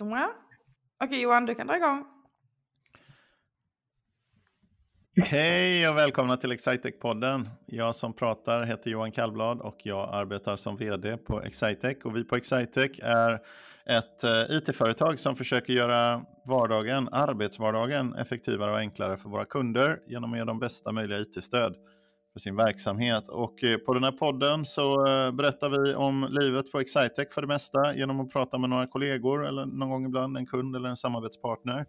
Så. Okej Johan, du kan dra igång. Hej och välkomna till Excitec-podden. Jag som pratar heter Johan Kallblad och jag arbetar som vd på Excitec. Och vi på Excitec är ett eh, it-företag som försöker göra vardagen, arbetsvardagen effektivare och enklare för våra kunder genom att ge dem bästa möjliga it-stöd för sin verksamhet. Och eh, på den här podden så eh, berättar vi om livet på Excitec för det mesta genom att prata med några kollegor eller någon gång ibland en kund eller en samarbetspartner.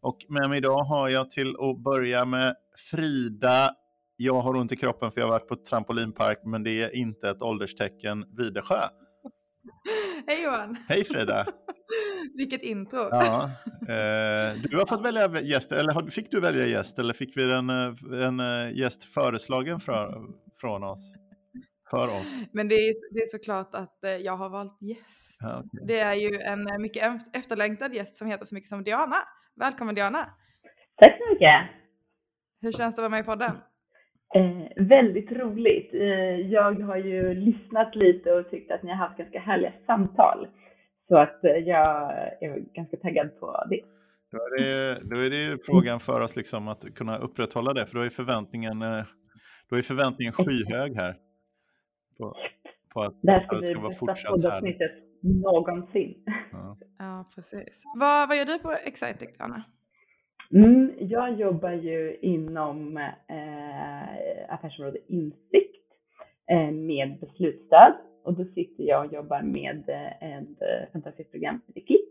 Och med mig idag har jag till att börja med Frida. Jag har ont i kroppen för jag har varit på trampolinpark, men det är inte ett ålderstecken. Videsjö. Hej Johan! Hej Frida! Vilket intro! Ja, eh, du har fått välja gäst, eller fick du välja gäst, eller fick vi en, en gäst föreslagen från, från oss? För oss. Men det är, det är såklart att jag har valt gäst. Ja, okay. Det är ju en mycket efterlängtad gäst som heter så mycket som Diana. Välkommen Diana! Tack så mycket! Hur känns det att vara med i podden? Eh, väldigt roligt. Eh, jag har ju lyssnat lite och tyckt att ni har haft ganska härliga samtal. Så att eh, jag är ganska taggad på det. Då är det, då är det ju frågan för oss liksom att kunna upprätthålla det, för då är förväntningen, eh, då är förväntningen skyhög här. På, på att det här ska bli bästa poddavsnittet någonsin. Ja. ja, precis. Vad, vad gör du på Excitec, Anna? Mm, jag jobbar ju inom eh, affärsområde insikt eh, med beslutsstöd och då sitter jag och jobbar med eh, ett eh, fantastiskt program som heter Klick.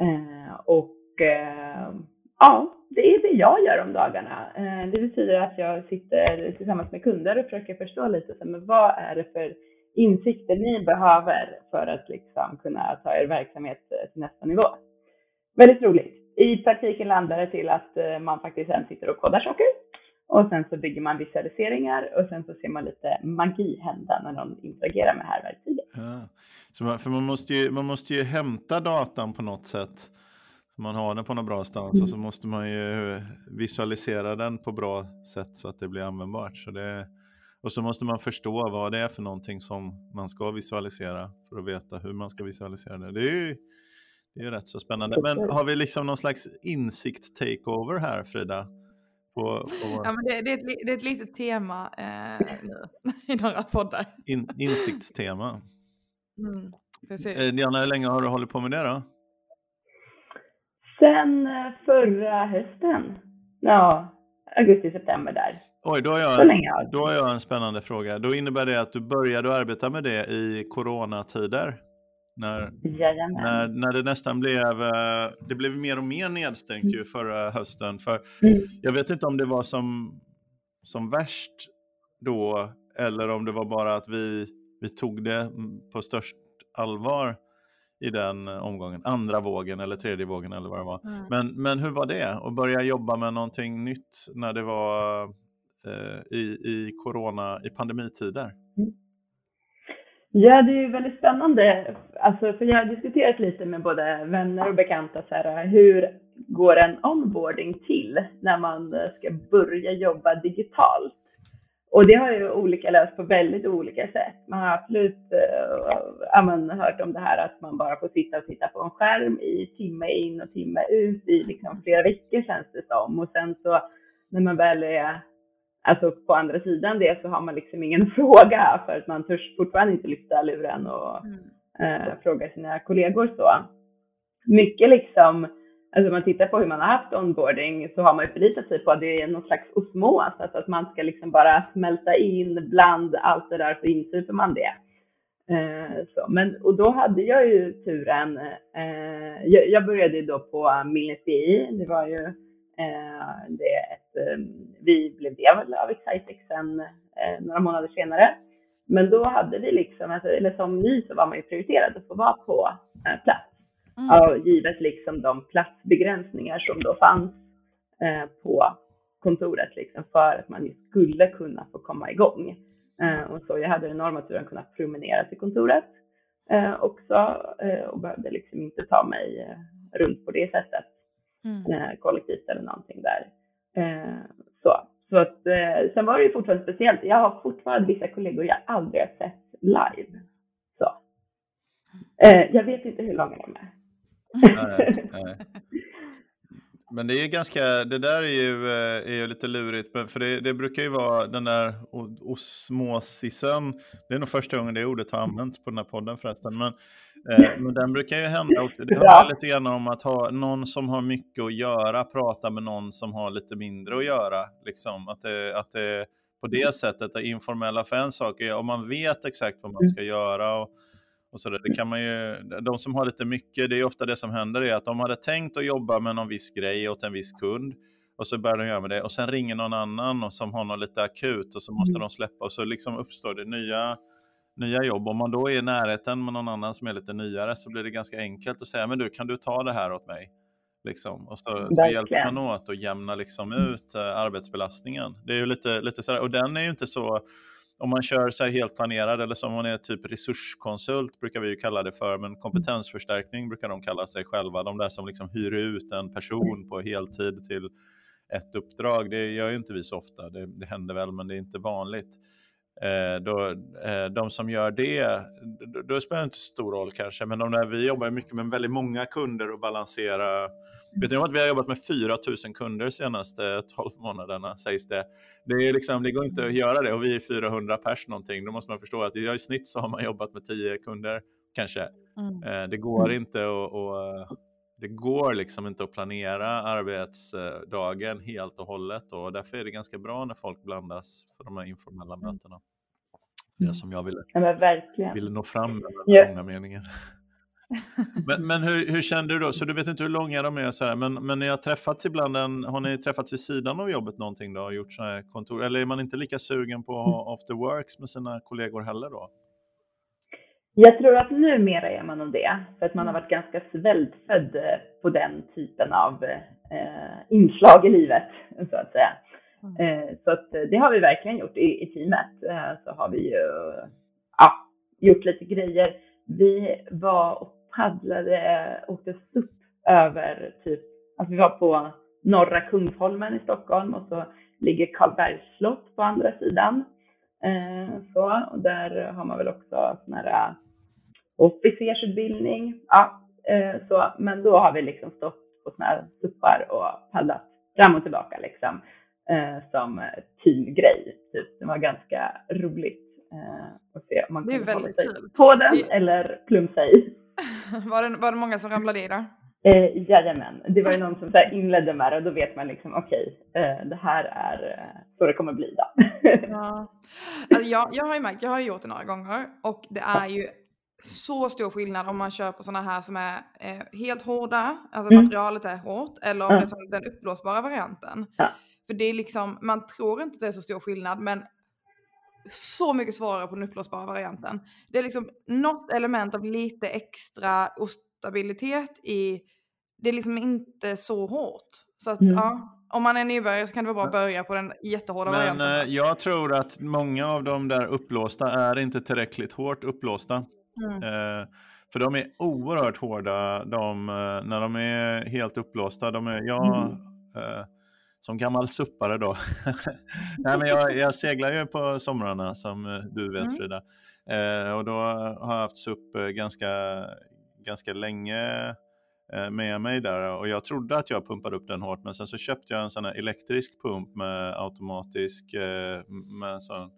Eh, och eh, ja, det är det jag gör om dagarna. Eh, det betyder att jag sitter tillsammans med kunder och försöker förstå lite, så, men vad är det för insikter ni behöver för att liksom kunna ta er verksamhet eh, till nästa nivå. Väldigt roligt. I praktiken landar det till att eh, man faktiskt sen sitter och kodar saker och sen så bygger man visualiseringar och sen så ser man lite magi hända när någon interagerar med härverktyget. Ja. Så man, för man måste, ju, man måste ju hämta datan på något sätt. Så man har den på någon bra stans mm. och så måste man ju visualisera den på bra sätt så att det blir användbart. Så det, och så måste man förstå vad det är för någonting som man ska visualisera för att veta hur man ska visualisera det. Det är ju, det är ju rätt så spännande. Men har vi liksom någon slags insikt takeover här Frida? På, på... Ja, men det, det, är ett, det är ett litet tema eh, nu i några poddar. In, insiktstema. Mm, precis. Eh, Diana, hur länge har du hållit på med det då? Sen eh, förra hösten. Ja, augusti-september där. Oj, då har, jag, då har jag en spännande fråga. Då innebär det att du började arbeta med det i coronatider? När, när, när det nästan blev, eh, det blev mer och mer nedstängt mm. ju förra hösten. För mm. Jag vet inte om det var som, som värst då eller om det var bara att vi, vi tog det på störst allvar i den omgången. Andra vågen eller tredje vågen eller vad det var. Mm. Men, men hur var det att börja jobba med någonting nytt när det var eh, i, i corona, i pandemitider? Ja, det är ju väldigt spännande. Alltså, för jag har diskuterat lite med både vänner och bekanta så här, hur går en onboarding till när man ska börja jobba digitalt? Och det har ju olika löst på väldigt olika sätt. Man har absolut äh, hört om det här att man bara får sitta och titta på en skärm i timme in och timme ut i liksom flera veckor känns det som. Och sen så när man väl är alltså på andra sidan det så har man liksom ingen fråga för att man törs fortfarande inte lyfta luren och mm. eh, fråga sina kollegor så. Mycket liksom, alltså om man tittar på hur man har haft onboarding så har man ju förlitat sig på att det är någon slags osmos, alltså att man ska liksom bara smälta in bland allt det där så insuper man det. Eh, så, men, och då hade jag ju turen, eh, jag, jag började då på Milnes BI, det var ju det ett, eh, vi blev del av Excitex sen eh, några månader senare. Men då hade vi liksom, alltså, eller som ny så var man ju prioriterad att få vara på plats. Mm. givet liksom de platsbegränsningar som då fanns på kontoret liksom för att man skulle kunna få komma igång. och så jag hade den enorma turen att kunna promenera till kontoret också och behövde liksom inte ta mig runt på det sättet mm. Eh, kollektivt eller någonting där. Eh, så. Så att, eh, sen var det ju fortfarande speciellt. Jag har fortfarande vissa kollegor jag aldrig har sett live. Så. jag vet inte hur långa de är. nej, nej. Men det är ganska, det där är ju, eh, är ju lite lurigt, för det, det brukar ju vara den där osmosisen, det är nog första gången det ordet har använts på den här podden förresten, men, eh, men den brukar ju hända också. Det handlar lite grann om att ha någon som har mycket att göra, prata med någon som har lite mindre att göra. Liksom. Att, det, att det på det sättet, är informella för en sak är om man vet exakt vad man ska göra och och så där. Det kan man ju, de som har lite mycket, det är ofta det som händer, är att de hade tänkt att jobba med någon viss grej åt en viss kund och så börjar de göra med det och sen ringer någon annan och som har något lite akut och så måste mm. de släppa och så liksom uppstår det nya, nya jobb. Om man då är i närheten med någon annan som är lite nyare så blir det ganska enkelt att säga, men du kan du ta det här åt mig? Liksom. Och så, så hjälper man åt att jämna liksom ut uh, arbetsbelastningen. Det är ju lite, lite sådär, och den är ju inte så om man kör så helt planerad eller som man är typ resurskonsult brukar vi ju kalla det för, men kompetensförstärkning brukar de kalla sig själva. De där som liksom hyr ut en person på heltid till ett uppdrag. Det gör ju inte vi så ofta. Det, det händer väl, men det är inte vanligt. Eh, då, eh, de som gör det, då, spelar det inte så stor roll kanske, men de där, vi jobbar mycket med väldigt många kunder och balansera Vet ni att vi har jobbat med 4 000 kunder de senaste 12 månaderna sägs det. Det, är liksom, det går inte att göra det och vi är 400 pers någonting. Då måste man förstå att i snitt så har man jobbat med 10 kunder kanske. Mm. Eh, det går inte att det går liksom inte att planera arbetsdagen helt och hållet och därför är det ganska bra när folk blandas för de här informella mm. mötena. Det mm. som jag ville, ja, ville nå fram med den långa meningen. Men, men hur, hur kände du då? Så du vet inte hur långa de är, så här, men, men ni har träffats ibland, en, har ni träffats vid sidan av jobbet någonting då gjort så här kontor? Eller är man inte lika sugen på ha after works med sina kollegor heller då? Jag tror att numera är man nog det, för att man har varit ganska svältfödd eh, på den typen av eh, inslag i livet, så att säga. Mm. Eh, så att det har vi verkligen gjort i, i teamet. Eh, så har vi ju ja, gjort lite grejer. Vi var och paddlade, åkte SUP över typ, alltså vi var på norra Kungsholmen i Stockholm och så ligger Karlbergs slott på andra sidan. Eh, så, och där har man väl också sån här eh, officersutbildning. Ja, eh, så, men då har vi liksom stått på såna här suppar och paddlat fram och tillbaka liksom som teamgrej. Typ. Det var ganska roligt att se om man kunde hålla sig kul. på den eller plumsa i. var, det, var det många som ramlade i då? Eh, jajamän, det var ju någon som så inledde med det och då vet man liksom okej, okay, eh, det här är eh, så det kommer bli då. ja. alltså jag, jag har ju märkt, jag har gjort det några gånger och det är ju så stor skillnad om man kör på sådana här som är eh, helt hårda, alltså mm. materialet är hårt, eller om ja. det är den uppblåsbara varianten. Ja. För det är liksom, man tror inte att det är så stor skillnad, men så mycket svårare på den uppblåsbara varianten. Det är liksom något element av lite extra ostabilitet i, det är liksom inte så hårt. Så att mm. ja, om man är nybörjare så kan det vara bra att börja på den jättehårda Men, varianten. Men eh, jag tror att många av de där upplåsta är inte tillräckligt hårt upplåsta. Mm. Eh, för de är oerhört hårda de, eh, när de är helt upplåsta. De är, jag, mm. eh, som gammal suppare då. Nej, men jag, jag, seglar ju på somrarna som eh, du vet mm. Frida. Eh, och då har jag haft SUP eh, ganska, ganska länge med mig där och jag trodde att jag pumpade upp den hårt men sen så köpte jag en sån här elektrisk pump med automatisk eh, med en sån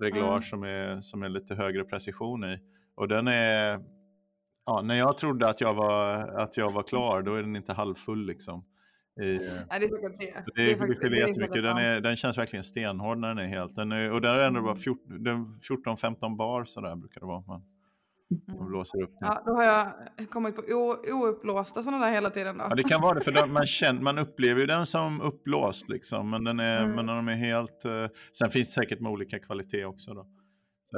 reglage mm. som, är, som är lite högre precision i. Och den är, ja, när jag trodde att jag var, att jag var klar då är den inte halvfull liksom. I, ja, det är säkert det. Det, det, det skiljer jättemycket. Den, är, den känns verkligen stenhård när den är helt. Den är, och där är ändå bara 14-15 mm. bar sådär brukar det vara. Man, man mm. blåser upp. Ja, då har jag kommit på ouppblåsta sådana där hela tiden då. Ja, det kan vara det, för man, känner, man upplever ju den som uppblåst liksom. Men, den är, mm. men de är helt... Uh, sen finns det säkert med olika kvalitet också då.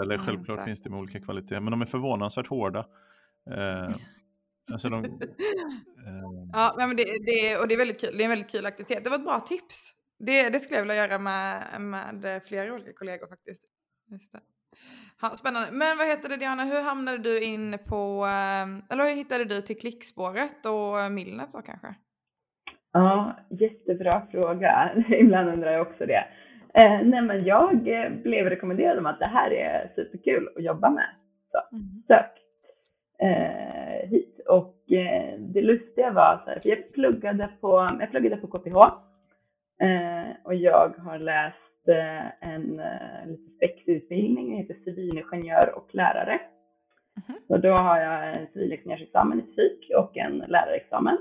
Eller mm, självklart exakt. finns det med olika kvalitet, men de är förvånansvärt hårda. Uh, Alltså de, eh... Ja, men det, det, och det är väldigt kul. Det är en väldigt kul aktivitet. Det var ett bra tips. Det, det skulle jag vilja göra med, med flera olika kollegor faktiskt. Ja, spännande. Men vad heter det Diana, hur hamnade du in på, eh, eller hur hittade du till klickspåret och Millnet då kanske? Ja, jättebra fråga. Ibland undrar jag också det. Eh, nej men jag blev rekommenderad om att det här är superkul att jobba med. Så mm. sök eh, hit. Och eh, det lustiga var så här, för jag pluggade på, jag pluggade på KTH eh, och jag har läst eh, en eh, lite spexig utbildning, den heter civilingenjör och lärare. Mhm. Så då har jag en civilingenjörsexamen i fysik och en lärarexamen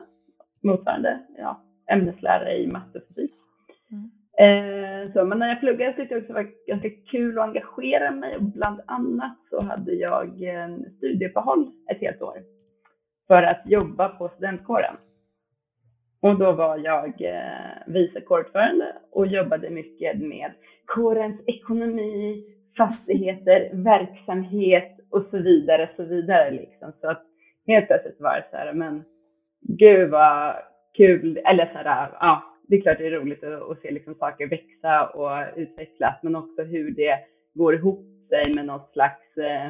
motsvarande ja, ämneslärare i matte och fysik. Mm. Eh, så, men när jag pluggade tyckte jag också det var ganska kul att engagera mig och bland annat så hade jag en studieuppehåll ett helt år för att jobba på studentkåren. Och då var jag eh, vice kårordförande och jobbade mycket med kårens ekonomi, fastigheter, verksamhet och så vidare, så vidare liksom. Så att helt plötsligt var det så här, men gud vad kul, eller så här, ja, det är klart det är roligt att, att se liksom saker växa och utvecklas, men också hur det går ihop sig med något slags eh,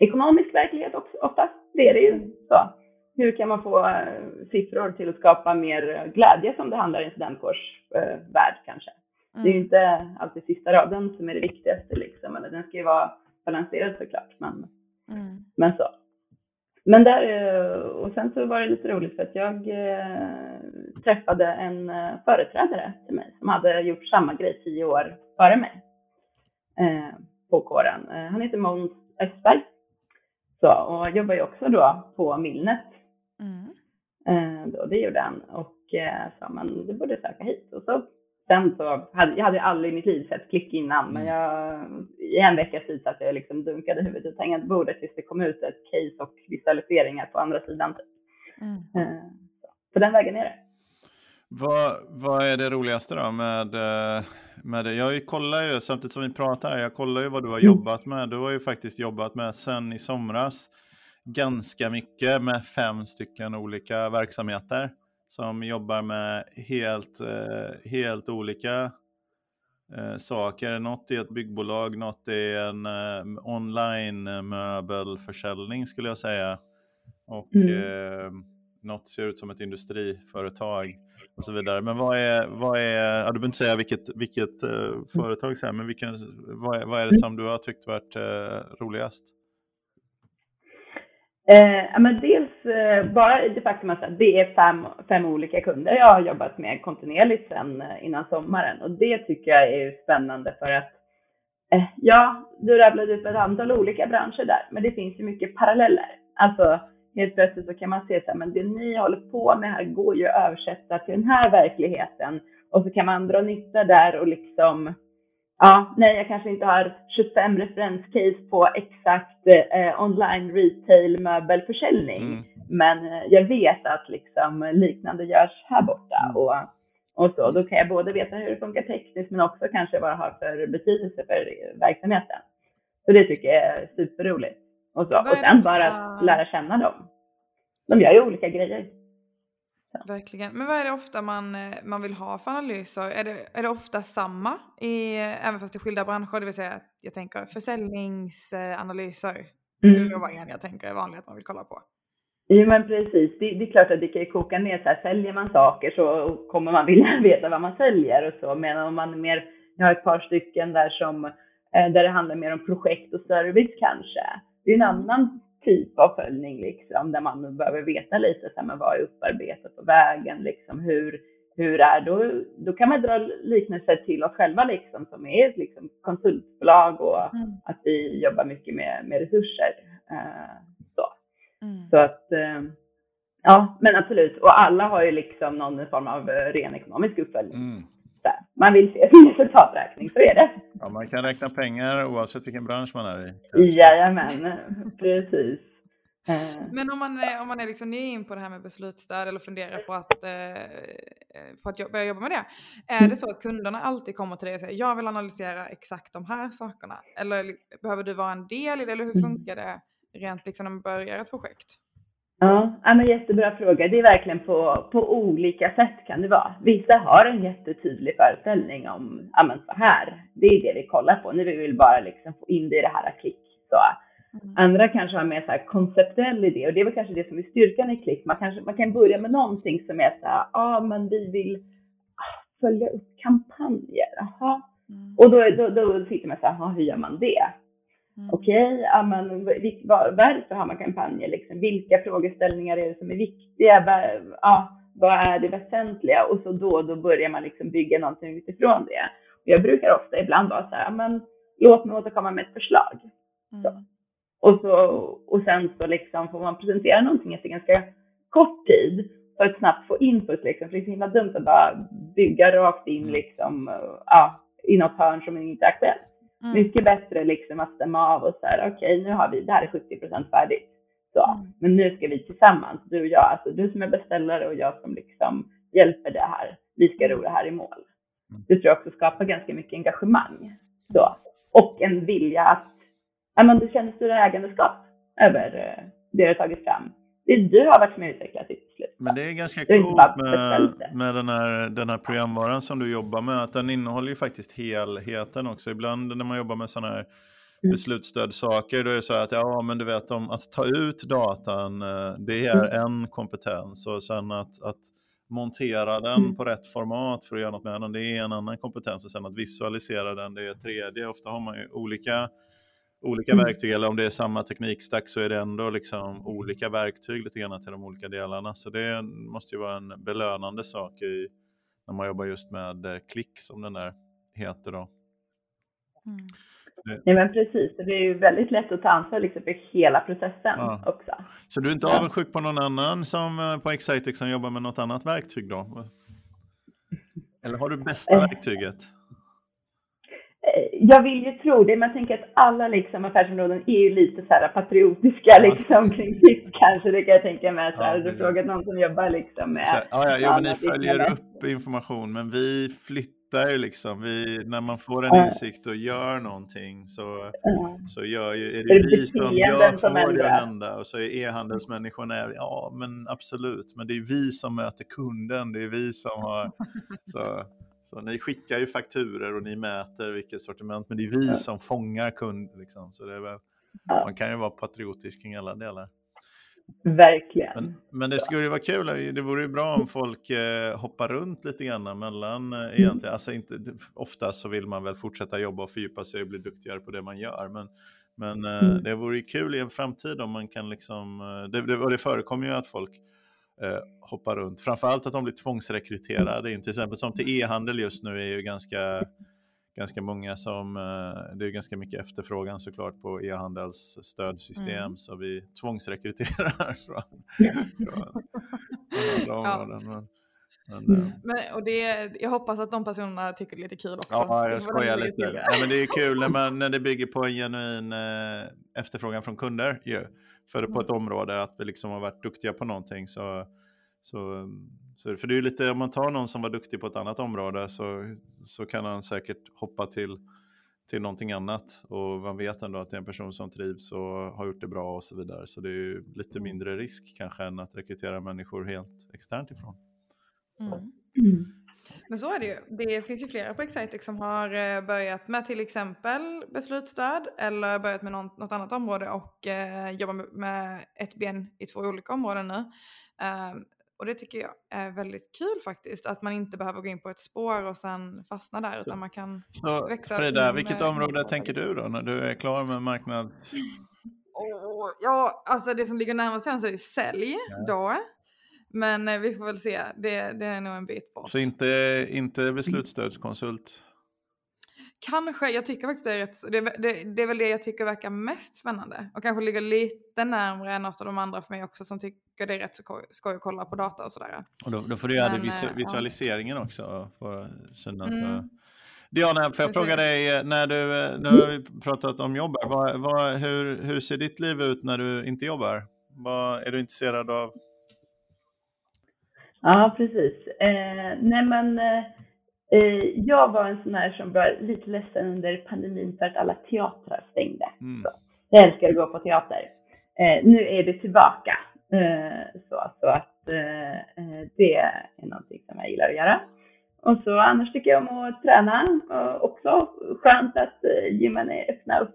ekonomisk verklighet också oftast. Det är det ju så. Hur kan man få eh, siffror till att skapa mer glädje som det handlar i en studentkårsvärld eh, värld kanske. Det är ju Mm. inte alltid sista raden som är det viktigaste liksom, eller den ska ju vara balanserad såklart, men, Mm. men så. Men där, eh, och sen så var det lite roligt för att jag träffade en företrädare till mig som hade gjort samma grej tio år före mig på kåren. Han heter Måns Östberg. Så, och jobbar ju också då på Millnet. Mm. Eh, då, det gjorde han och eh, sa men du borde söka hit. Och så, sen så hade jag hade aldrig i mitt liv sett klick innan men jag, i en veckas tid satt jag liksom dunkade huvudet i tangentbordet tills det kom ut ett case och visualiseringar på andra sidan. Typ. Mm. Eh, så, på den vägen är det. Vad, vad är det roligaste då med, eh, med det? Jag kollar ju, samtidigt som vi pratar här, jag kollar ju vad du har Mm. jobbat med. Du har ju faktiskt jobbat med sen i somras ganska mycket med fem stycken olika verksamheter som jobbar med helt, eh, helt olika eh, saker. Något är ett byggbolag, något är en eh, online eh, möbelförsäljning skulle jag säga. Och Mm. något ser ut som ett industriföretag och så vidare. Men vad är, vad är ja, du behöver inte säga vilket, vilket eh, företag, så här, men vilken, vad, är, vad är det som du har tyckt varit roligast? Eh, men dels eh, bara det faktum att det är fem, fem olika kunder jag har jobbat med kontinuerligt sedan eh, innan sommaren och det tycker jag är spännande för att eh, ja, du rabblade upp ett antal olika branscher där, men det finns ju mycket paralleller. Alltså helt plötsligt så kan man se så här, men det ni håller på med här går ju att översätta till den här verkligheten och så kan man dra nytta där och liksom Ja, nej, jag kanske inte har 25 referenscase på exakt eh, online retail möbelförsäljning. Mm. Men eh, jag vet att liksom liknande görs här borta Mm. och, och så. Då kan jag både veta hur det funkar tekniskt men också kanske vad det har för betydelse för verksamheten. Så det tycker jag är superroligt. Och, så. Och sen bara att lära känna dem. De gör ju olika grejer. Verkligen. Men vad är det ofta man, eh, man vill ha för analyser? Är det, är det ofta samma, i, eh, även fast i skilda branscher? Det vill säga, jag tänker försäljningsanalyser. Skulle Mm. det vara en jag tänker är vanligt att man vill kolla på. Jo men precis, det, det är klart att det kan ju koka ner så här, säljer man saker så kommer man vilja veta vad man säljer och så, men om man är mer, jag har ett par stycken där som, eh, där det handlar mer om projekt och service kanske. Det är en annan typ av följning liksom, där man behöver veta lite, så här, men vad är upparbetat på vägen, liksom, hur, hur är då, då kan man dra liknelser till oss själva liksom, som är ett liksom, konsultbolag och Mm. att vi jobbar mycket med, med resurser. Eh, så. Mm. Så att, eh, ja, men absolut. Och alla har ju liksom någon form av eh, ren ekonomisk uppföljning. Mm. Där. Man vill se sin resultaträkning, så är det. Ja, man kan räkna pengar oavsett vilken bransch man är i. Jajamän, precis. Men om man, är- om man är liksom ny in på det här med beslutsstöd eller funderar på att, eh, eh, på att börja jobba med det. Är det så att kunderna alltid kommer till dig och säger jag vill analysera exakt de här sakerna? Eller behöver du vara en del i det? Eller hur Mm. funkar det rent liksom när man börjar ett projekt? Ja, ja, men jättebra fråga. Det är verkligen på, på olika sätt kan det vara. Vissa har en jättetydlig föreställning om, ja men så här, det är det vi kollar på. Nu vill vi bara liksom få in det i det här klick. Så. Mm. Andra kanske har mer så här konceptuell idé och det är väl kanske det som är styrkan i klick. Man, kanske, man kan börja med någonting som är så här, ja ah, men vi vill ah, följa upp kampanjer. Aha. Mm. Och då, då, då sitter man så här, "Ah, hur gör man det? Mm. Okej, okay, varför har man kampanjer? Liksom? Vilka frågeställningar är det som är viktiga? Ja, vad är det väsentliga? Och så då, då börjar man liksom bygga någonting utifrån det. Jag brukar ofta ibland vara så här, men låt mig återkomma med ett förslag. Mm. Och, så, och sen så liksom får man presentera någonting efter ganska kort tid för att snabbt få input liksom. För det är så himla dumt att bara bygga rakt in liksom, ja, i något hörn som inte är aktuellt. Mm. Mycket bättre liksom att stämma av och så här, okej, okay, nu har vi, det här är 70 procent färdigt. Så, mm. men nu ska vi tillsammans, du och jag, alltså du som är beställare och jag som liksom hjälper det här. Vi ska ro det här i mål. Mm. Det tror jag också skapar ganska mycket engagemang. Så, och en vilja att, ja men du känner större ägandeskap över eh, det du har tagit fram det du har varit med och utvecklat till slut. Men det är ganska coolt med, med den, här, den här programvaran som du jobbar med, att den innehåller ju faktiskt helheten också. Ibland när man jobbar med sådana här mm. beslutsstödsaker, då är det så att ja, men du vet om att ta ut datan, eh, det är mm. en kompetens och sen att, att montera den mm. på rätt format för att göra något med den, det är en annan kompetens och sen att visualisera den, det är tredje. Ofta har man ju olika olika mm. verktyg eller om det är samma teknikstack så är det ändå liksom olika verktyg lite grann till de olika delarna. Så det måste ju vara en belönande sak i, när man jobbar just med eh, klick som den där heter då. Mm. Nej men precis, det är ju väldigt lätt att ta ansvar liksom för hela processen ja. också. Så du är inte avundsjuk på någon annan som eh, på Excitec som jobbar med något annat verktyg då? Eller har du bästa eh. verktyget? Jag vill ju tro det, men jag tänker att alla liksom affärsområden är ju lite så här patriotiska liksom kring sitt kanske, det kan jag tänka mig. Så ja, du frågat någon som jobbar liksom med... Så, ja, ja, jo, men ni följer upp information, men vi flyttar ju liksom, vi, när man får en insikt och gör någonting så, så gör ju, är det, det vi som gör, får det att hända och så är e-handelsmänniskorna, ja men absolut, men det är vi som möter kunden, det är vi som har, så så ni skickar ju fakturer och ni mäter vilket sortiment, men det är vi ja. som fångar kund. Liksom. Så det är väl, ja. Man kan ju vara patriotisk kring alla delar. Verkligen. Men, men det skulle ju vara kul, det vore ju bra om folk eh, hoppar runt lite grann mellan eh, mm. egentligen, alltså inte, oftast så vill man väl fortsätta jobba och fördjupa sig och bli duktigare på det man gör, men, men eh, mm. det vore ju kul i en framtid om man kan liksom, eh, det, det, och det förekommer ju att folk eh, hoppar runt. Framförallt att de blir tvångsrekryterade in. Till exempel som till e-handel just nu är ju ganska, ganska många som, eh, det är ganska mycket efterfrågan såklart på e-handels stödsystem mm. så vi tvångsrekryterar från, från andra områden. Men, mm. men, och det, jag hoppas att de personerna tycker det är lite kul också. Ja, jag skojar lite. Ja, men det är kul när, man, när det bygger på en genuin eh, efterfrågan från kunder. Ju för på ett mm. område, att vi liksom har varit duktiga på någonting. Så, så, så, för det är lite, om man tar någon som var duktig på ett annat område så, så kan han säkert hoppa till, till någonting annat. Och man vet ändå att det är en person som trivs och har gjort det bra och så vidare. Så det är ju lite mm. mindre risk kanske än att rekrytera människor helt externt ifrån. Mm. Men så är det ju. Det finns ju flera på Excitec som har eh, börjat med till exempel beslutsstöd eller börjat med något, något annat område och eh, jobbar med, med, ett ben i två olika områden nu. Eh, och det tycker jag är väldigt kul faktiskt, att man inte behöver gå in på ett spår och sen fastna där, utan man kan så, växa. Frida, vilket område tänker du då när du är klar med marknad? Oh, ja, alltså det som ligger närmast till är sälj ja. då. Men eh, vi får väl se, det, det är nog en bit bort. Så inte, inte beslutsstödskonsult? Kanske, jag tycker faktiskt det är rätt, det, det, det, är väl det jag tycker verkar mest spännande. Och kanske ligger lite närmare än något av de andra för mig också som tycker det är rätt så skoj att kolla på data och sådär. Och då, då får du göra Men, det eh, visualiseringen ja. också. För synen mm. Diana, får jag fråga dig, eh, när du, nu har vi pratat om jobb, vad, vad, hur, hur ser ditt liv ut när du inte jobbar? Vad är du intresserad av Ja, precis. Eh, nej men eh, jag var en sån här som var lite ledsen under pandemin för att alla teatrar stängde. Mm. Så, jag älskar att gå på teater. Eh, nu är det tillbaka. Eh, så, så att eh, eh, det är någonting som jag gillar att göra. Och så annars tycker jag om att träna. Och också skönt att gymmen är öppna och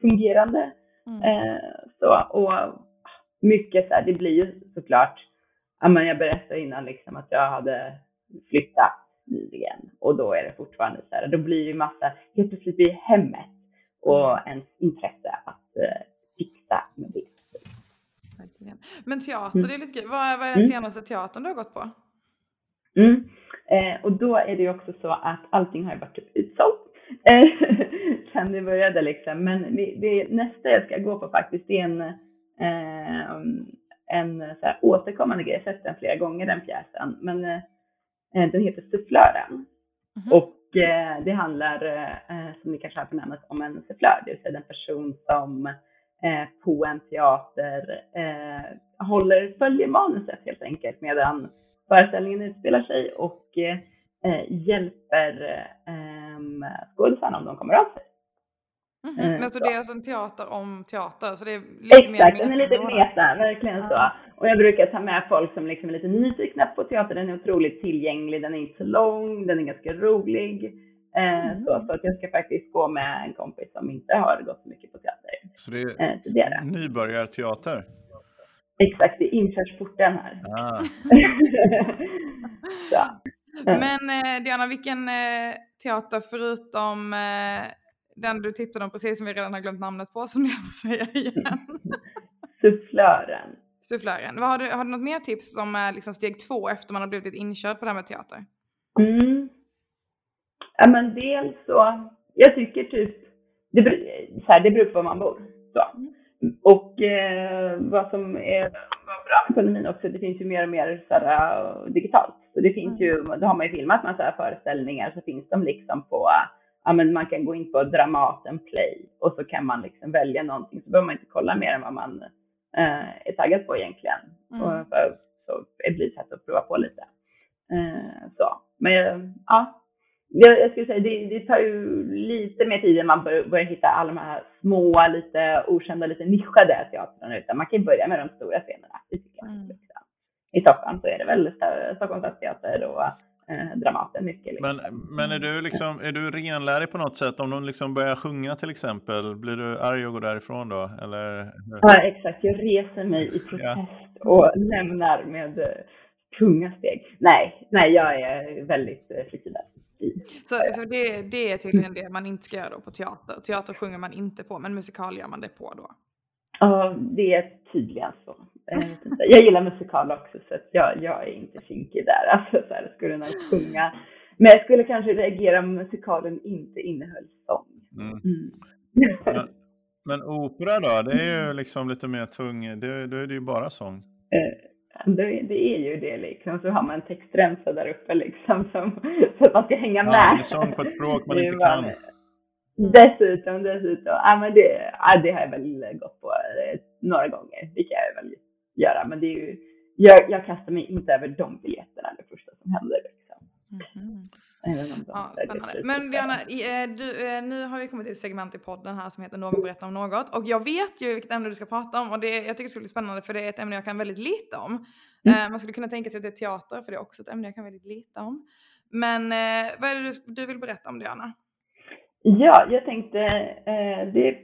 fungerande. Mm. så, och mycket så här, det blir ju såklart ja, men jag berättade innan liksom att jag hade flyttat nyligen och då är det fortfarande så här, då blir det massa, helt plötsligt blir hemmet och ens intresse att eh, fixa med det. Men teater, mm. det är lite kul. Vad, vad är den mm. senaste teatern du har gått på? Mm. Eh, och då är det ju också så att allting har varit typ utsålt. Eh, sen det började liksom. Men det, det, nästa jag ska gå på faktiskt är en, eh, en så här återkommande grej. Jag har sett den flera gånger den pjäsen. Men eh, den heter Sufflören. Mm. Och eh, det handlar, eh, som ni kanske har förnamnet, om en sufflör. Det vill säga en person som eh, på en teater håller, följer manuset helt enkelt medan föreställningen utspelar sig och eh, hjälper eh, skådisarna om de kommer av sig. Mm -hmm. Men så, så det är alltså en teater om teater? Så det är lite Exakt, mer den är lite meta, verkligen ja. så. Och jag brukar ta med folk som liksom är lite nyfikna på teater. Den är otroligt tillgänglig, den är inte så lång, den är ganska rolig. Eh, mm. så, så att jag ska faktiskt gå med en kompis som inte har gått så mycket på teater. Så det är eh, nybörjarteater? Exakt, det är inkörsporten här. Ah. Men Diana, vilken teater förutom den du tittade om precis som vi redan har glömt namnet på som jag får säga igen? Sufflören. Sufflören. Vad har, du, har du något mer tips som är liksom steg två efter man har blivit inkörd på det här med teater? Mm. Ja men dels så, jag tycker typ, det, så här, det beror på var man bor. Så. Mm. Och eh, vad som är bra med pandemin också, det finns ju mer och mer så här, uh, digitalt. Så det finns ju, mm. då har man ju filmat massa föreställningar så finns de liksom på, ja men man kan gå in på Dramaten Play och så kan man liksom välja någonting så behöver man inte kolla mer än vad man eh, är taggad på egentligen. Mm. Och för, så det blir ett sätt att prova på lite. Eh, så, men ja, jag, jag skulle säga det, det tar ju lite mer tid än man bör, börjar hitta alla de här små, lite okända, lite nischade teatrarna. Utan man kan börja med de stora scenerna. Mm. I Stockholm så är det väl Stockholms stadsteater och eh, Dramaten mycket. Liksom. Men, men är du liksom, är du renlärig på något sätt? Om de liksom börjar sjunga till exempel, blir du arg och går därifrån då? Eller? Ja, exakt. Jag reser mig i protest ja. och lämnar med eh, tunga steg. Nej, nej, jag är väldigt eh, flexibel. Så, så det, det, är tydligen det man inte ska göra då på teater. Teater sjunger man inte på, men musikal gör man det på då? Ja, det är tydligen så. Jag gillar musikal också, så att jag, jag är inte kinkig där. Alltså, så här, skulle nog sjunga. Men jag skulle kanske reagera om musikalen inte innehöll sång. Mm. Mm. Men, men, opera då? Det är ju liksom lite mer tung, då är det ju bara sång. Eh, det, det är ju det liksom. Så har man en textremsa där uppe liksom som, så att man ska hänga med. Ja, det är sång på ett språk man inte kan. Dessutom, dessutom. Ja, men det, ja, det har jag väl gått på eh, några gånger. Det kan jag väl göra. Men det är ju, jag, jag kastar mig inte över de biljetterna det första som händer. Liksom. Mm. Ja, spännande. Men Diana, eh, du, eh, nu har vi kommit till ett segment i podden här som heter Någon berättar om något. Och jag vet ju vilket ämne du ska prata om och det, jag tycker det ska bli spännande för det är ett ämne jag kan väldigt lite om. Mm. Eh, man skulle kunna tänka sig att det är teater för det är också ett ämne jag kan väldigt lite om. Men vad är det du, du vill berätta om Diana? Ja, jag tänkte, det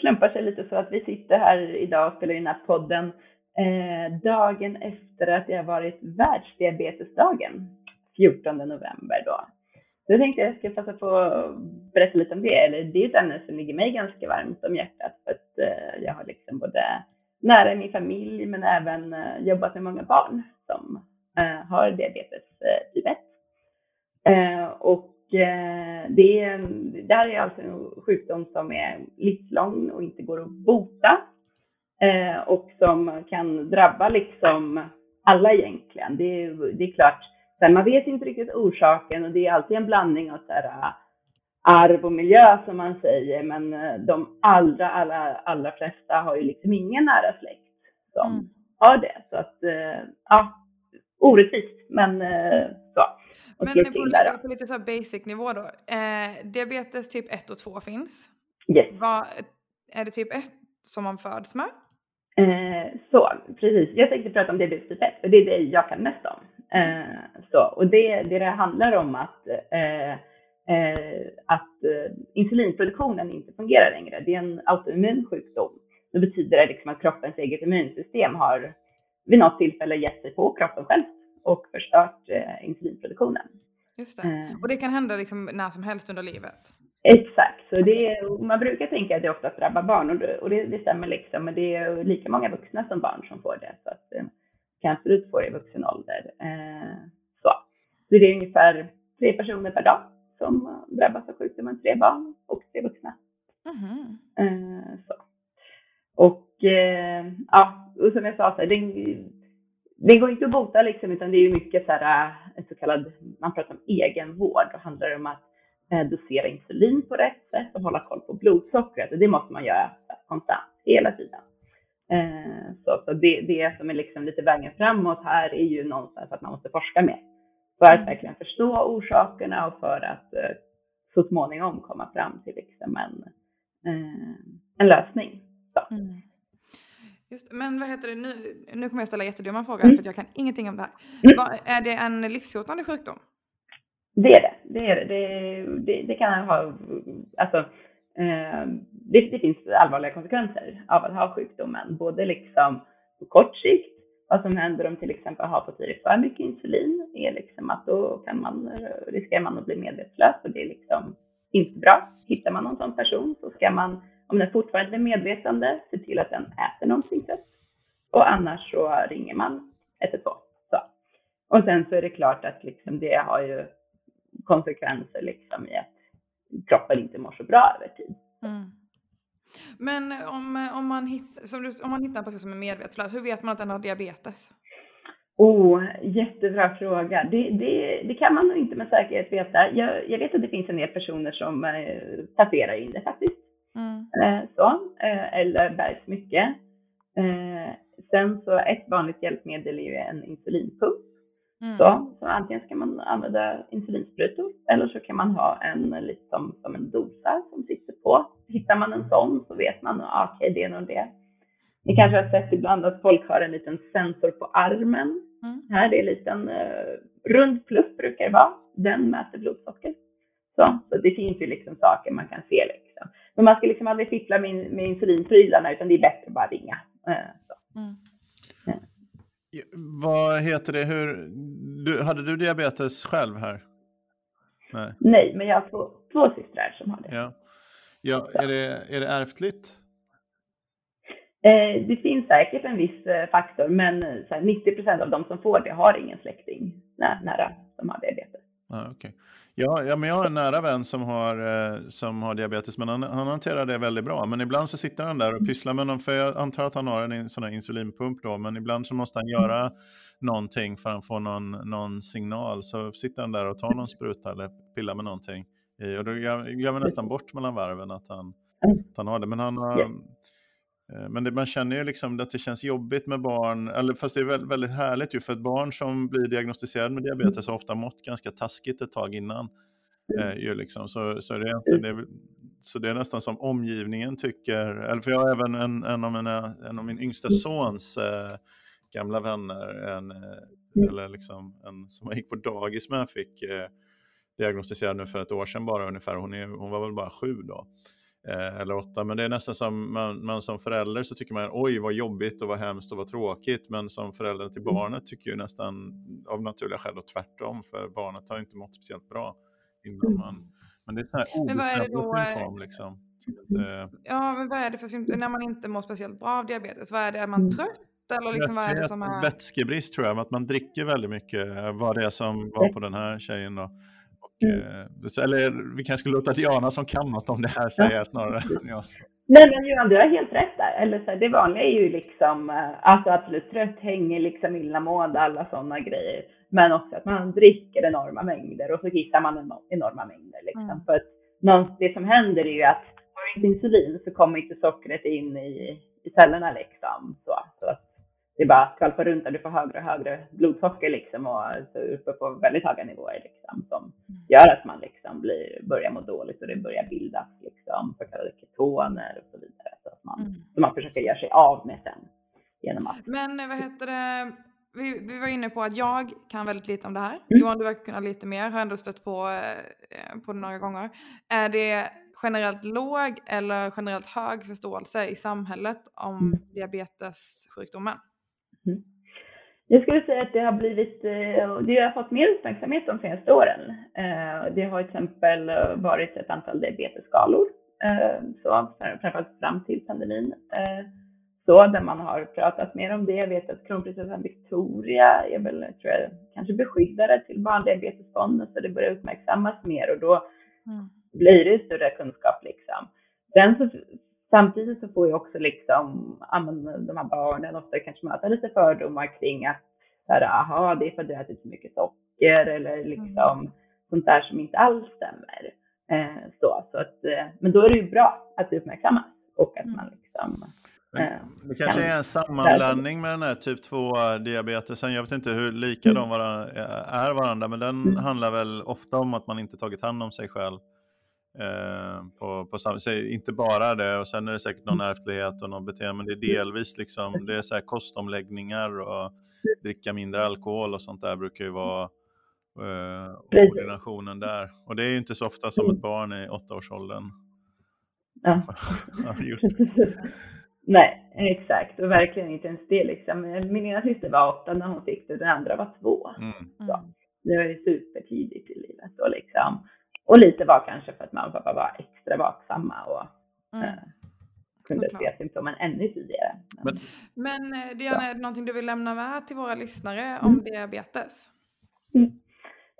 slumpar sig lite så att vi sitter här idag och spelar in den här podden Eh, dagen efter att det har varit världsdiabetesdagen 14 november då. Så jag tänkte jag ska passa på att berätta lite om det. Eller det är ett ämne som ligger mig ganska varmt om hjärtat för att eh, jag har liksom både nära i min familj men även eh, jobbat med många barn som eh, har diabetes typ eh, 1. Och eh, det, är, det här är alltså en sjukdom som är livslång och inte går att bota och som kan drabba liksom alla egentligen. Det är, det är klart Sen man vet inte riktigt orsaken och det är alltid en blandning av så här, äh, arv och miljö som man säger, men äh, de allra, allra, allra flesta har ju liksom ingen nära släkt som mm. har det. Så att, äh, ja, orättvist, men så. Och men på, lite, på lite så basic nivå då. Eh, diabetes typ 1 och 2 finns. Yes. Vad, är det typ 1 som man föds med? Eh, så, precis. Jag tänkte prata om diabetes typ 1, för det är det jag kan mest om. Eh, så, och det, det, det handlar om att, eh, eh, att eh, insulinproduktionen inte fungerar längre. Det är en autoimmun sjukdom. Det betyder det liksom att kroppens eget immunsystem har vid något tillfälle gett sig på kroppen själv och förstört eh, insulinproduktionen. Just det. Och det kan hända liksom när som helst under livet? Exakt, så det är, man brukar tänka att det oftast drabbar barn och det, och det, det stämmer liksom, men det är lika många vuxna som barn som får det. Så att eh, kan absolut få det i vuxen ålder. Eh, så. så det är ungefär tre personer per dag som drabbas av sjukdomen, tre barn och tre vuxna. Mm. Eh, så. Och eh, ja, och som jag sa, så här, den, den går inte att bota liksom, utan det är mycket så här, en så kallad, man pratar om egenvård, då handlar om att eh, dosera insulin på rätt sätt och hålla koll på blodsockret. Och det måste man göra konstant, hela tiden. Eh, så, så det, det som är liksom lite vägen framåt här är ju någonstans att man måste forska mer. För att mm. verkligen förstå orsakerna och för att eh, så småningom komma fram till liksom en, eh, en lösning. Mm. Just, men vad heter det, nu, nu kommer jag ställa jättedumma frågor mm. för jag kan ingenting om det här. Mm. Var, är det en livshotande sjukdom? Det är det. Det, är det. det, det, kan ha, alltså, eh, det, det, finns allvarliga konsekvenser av att ha sjukdomen, både liksom på kort sikt, vad som händer om till exempel har fått för mycket insulin, är liksom att då kan man, riskerar man att bli medvetslös och det är liksom inte bra. Hittar man någon sån person så ska man, om den fortfarande är medvetande, se till att den äter någonting sött. Och annars så ringer man 112. Så. Och sen så är det klart att liksom det har ju konsekvenser liksom i att kroppen inte mår så bra över tid. Mm. Men om, om, man hitt, som du, om man hittar en person som är medvetslös, hur vet man att den har diabetes? Oh, jättebra fråga. Det, det, det kan man nog inte med säkerhet veta. Jag, jag, vet att det finns en del personer som eh, passerar in det faktiskt. Mm. Eh, så, eh, eller bergsmycke. Eh, sen så ett vanligt hjälpmedel är ju en insulinpump. Mm. Så, så antingen ska man använda insulinsprutor eller så kan man ha en liksom som en dosa som sitter på. Hittar man en sån så vet man ah, okej, okay, det är nog det. Ni kanske har sett ibland att folk har en liten sensor på armen. Mm. Här är en liten uh, rund plupp brukar det vara. Den mäter blodsocker. Så, så det finns ju liksom saker man kan se liksom. Men man ska liksom aldrig fippla med, med insulinprylarna utan det är bättre att bara ringa. Uh, mm. Vad heter det, hur, du, hade du diabetes själv här? Nej, Nej men jag har två, två systrar som har det. Ja. Ja, är, det, är det ärftligt? Eh, det finns säkert en viss eh, faktor, men eh, så här, 90% av de som får det har ingen släkting nära som har diabetes. Ah, okay. ja, ja, men jag har en nära vän som har, eh, som har diabetes, men han, han hanterar det väldigt bra. Men ibland så sitter han där och pysslar med någon, för jag antar att han har en sån här insulinpump då, men ibland så måste han göra någonting för att få någon, någon signal. Så sitter han där och tar någon spruta eller pillar med någonting. I, och då glömmer nästan bort mellan varven att han, att han har det. Men han har, yeah. Men det, man känner ju liksom att det känns jobbigt med barn, eller fast det är väldigt, härligt ju för ett barn som blir diagnostiserad med diabetes har ofta mått ganska taskigt ett tag innan. Mm. Eh, ju liksom. så, så, det är, det är, så det är nästan som omgivningen tycker, eller för jag har även en, en, av, mina, en av min yngsta sons eh, gamla vänner, en, eh, mm. eller liksom en som jag gick på dagis med, fick eh, diagnostiserad nu för ett år sedan bara ungefär. Hon, är, hon var väl bara sju då. Eh, eller åtta. Men det är nästan som man, man, som förälder så tycker man oj vad jobbigt och vad hemskt och vad tråkigt. Men som förälder till mm. barnet tycker ju nästan av naturliga skäl och tvärtom. För barnet har inte mått speciellt bra innan mm. man men det är så här obestämda symptom liksom. Inte... Ja, men vad är det för symptom när man inte mår speciellt bra av diabetes? Vad är det? Är man mm. trött? Eller liksom, vad är det som är... Vätskebrist tror jag, att man dricker väldigt mycket. Vad det är som var på den här tjejen då. Mm. Eh, eller vi kanske skulle låta Diana som kan något om det här säga ja. snarare. Ja. Nej men Johan, du har helt rätt där. Eller så här, det vanliga är ju liksom, alltså absolut trött, hänger, liksom illamående, alla sådana grejer. Men också att man dricker enorma mängder och så kissar man enorma mängder. Liksom. Mm. För att det som händer är ju att har du inte insulin så kommer inte sockret in i, i cellerna liksom. Så, så att det bara skvalpar runt där du får högre och högre blodsocker liksom och så uppe på väldigt höga nivåer liksom som gör att man liksom blir, börjar må dåligt och det börjar bildas liksom så kallade ketoner och så vidare. Så att man, mm. så man försöker göra sig av med sen genom att. Men vad heter det? Vi, vi var inne på att jag kan väldigt lite om det här. Mm. Johan, du verkar kunna lite mer, har ändå stött på, eh, på det några gånger. Är det generellt låg eller generellt hög förståelse i samhället om mm. diabetessjukdomen? Mm. Jag skulle säga att det har blivit, eh, det har fått mer uppmärksamhet de senaste åren. Eh, det har till exempel varit ett antal diabetesskalor, så framförallt fram till pandemin. Så där man har pratat mer om det. Jag vet att kronprinsessan Victoria är väl, tror jag, kanske beskyddare till Barndiabetesfonden, så det börjar uppmärksammas mer och då mm. blir det större kunskap liksom. Sen så Samtidigt så får ju också liksom, de här barnen ofta kanske möta lite fördomar kring att aha, det är för att du ätit för mycket socker eller liksom mm. sånt där som inte alls stämmer. Eh, så, så att, eh, men då är det ju bra att det uppmärksammas och att mm. man liksom eh, det kanske är en sammanblandning med den här typ 2-diabetesen. Jag vet inte hur lika mm. de är varandra, men den mm. handlar väl ofta om att man inte tagit hand om sig själv. Eh, på, på samma, inte bara det och sen är det säkert någon mm. ärftlighet och något beteende men det är delvis liksom, det är så här kostomläggningar och dricka mindre alkohol och sånt där brukar ju vara eh, koordinationen där. Och det är ju inte så ofta som ett mm. barn i åttaårsåldern. Ja. Nej, exakt. Och verkligen inte ens det liksom. Min ena syster var åtta när hon fick det, den andra var två. Mm. Så, det var ju supertidigt i livet. Och liksom, och lite var kanske för att mamma och pappa var extra vaksamma och mm. eh, kunde se symptomen ännu tidigare. Men, Men eh, Diana, är det någonting du vill lämna med till våra lyssnare om mm. diabetes? Mm.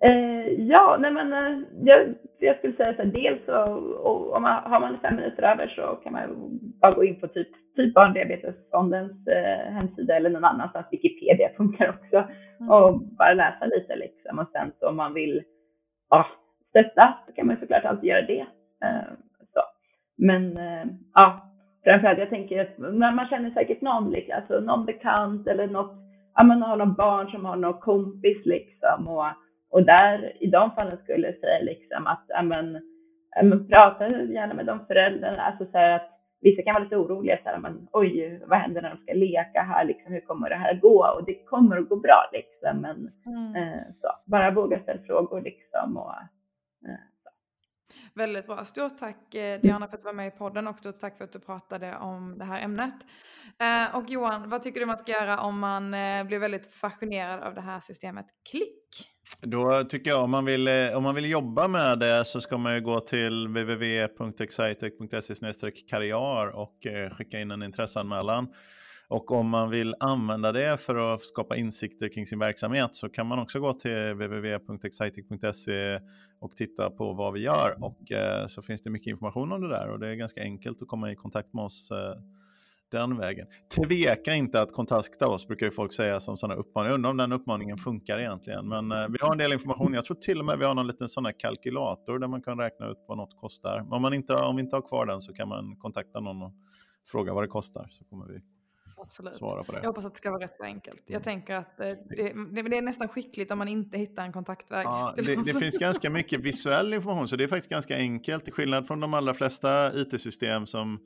Eh, ja, nej men eh, jag, jag skulle säga så här, dels så, om man, har man fem minuter över så kan man bara gå in på typ, typ Barndiabetesfondens eh, hemsida eller någon annanstans, Wikipedia funkar också, mm. och bara läsa lite liksom. Och sen så om man vill ja, stötta så kan man såklart alltid göra det. Eh, så. Men eh, ja, framförallt jag tänker att man känner säkert någon, liksom, alltså någon bekant eller något, ja man har någon barn som har någon kompis liksom och, och där i de fallen skulle jag säga liksom att ja, men, ja, men prata gärna med de föräldrarna, alltså så att vissa kan vara lite oroliga så här, men oj, vad händer när de ska leka här liksom, hur kommer det här gå? Och det kommer att gå bra liksom, men mm. eh, så, bara våga ställa frågor liksom och Väldigt bra. Stort tack eh, Diana för att du var med i podden och stort tack för att du pratade om det här ämnet. Eh, och Johan, vad tycker du man ska göra om man eh, blir väldigt fascinerad av det här systemet Klick? Då tycker jag om man vill, om man vill jobba med det så ska man ju gå till www.excitec.se karriär och skicka in en intresseanmälan. Och om man vill använda det för att skapa insikter kring sin verksamhet så kan man också gå till www.excitec.se och titta på vad vi gör. Och eh, så finns det mycket information om det där och det är ganska enkelt att komma i kontakt med oss eh, den vägen. Tveka inte att kontakta oss, brukar ju folk säga som sådana uppmaningar. Jag undrar om den uppmaningen funkar egentligen. Men eh, vi har en del information. Jag tror till och med vi har någon liten sån här kalkylator där man kan räkna ut vad något kostar. Om, man inte, om vi inte har kvar den så kan man kontakta någon och fråga vad det kostar. Så kommer vi Absolut. svara på det. Jag hoppas att det ska vara rätt enkelt. Jag mm. tänker att eh, det, det, är nästan skickligt om man inte hittar en kontaktväg. Ja, det, det finns ganska mycket visuell information, så det är faktiskt ganska enkelt. Till skillnad från de allra flesta it-system som,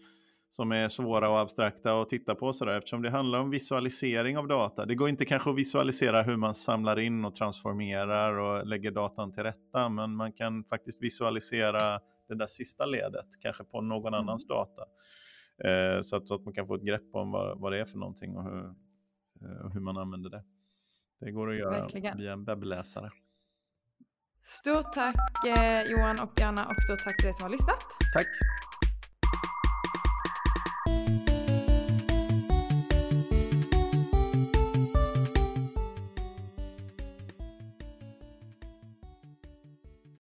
som är svåra och abstrakta att titta på, sådär, eftersom det handlar om visualisering av data. Det går inte kanske att visualisera hur man samlar in och transformerar och lägger datan till rätta, men man kan faktiskt visualisera det där sista ledet, kanske på någon mm. annans data. Eh, så, att, så, att, man kan få ett grepp om vad, vad det är för någonting och hur, eh, hur man använder det. Det går att göra Verkligen. via en webbläsare. Stort tack eh, Johan och Diana och stort tack till dig som har lyssnat. Tack.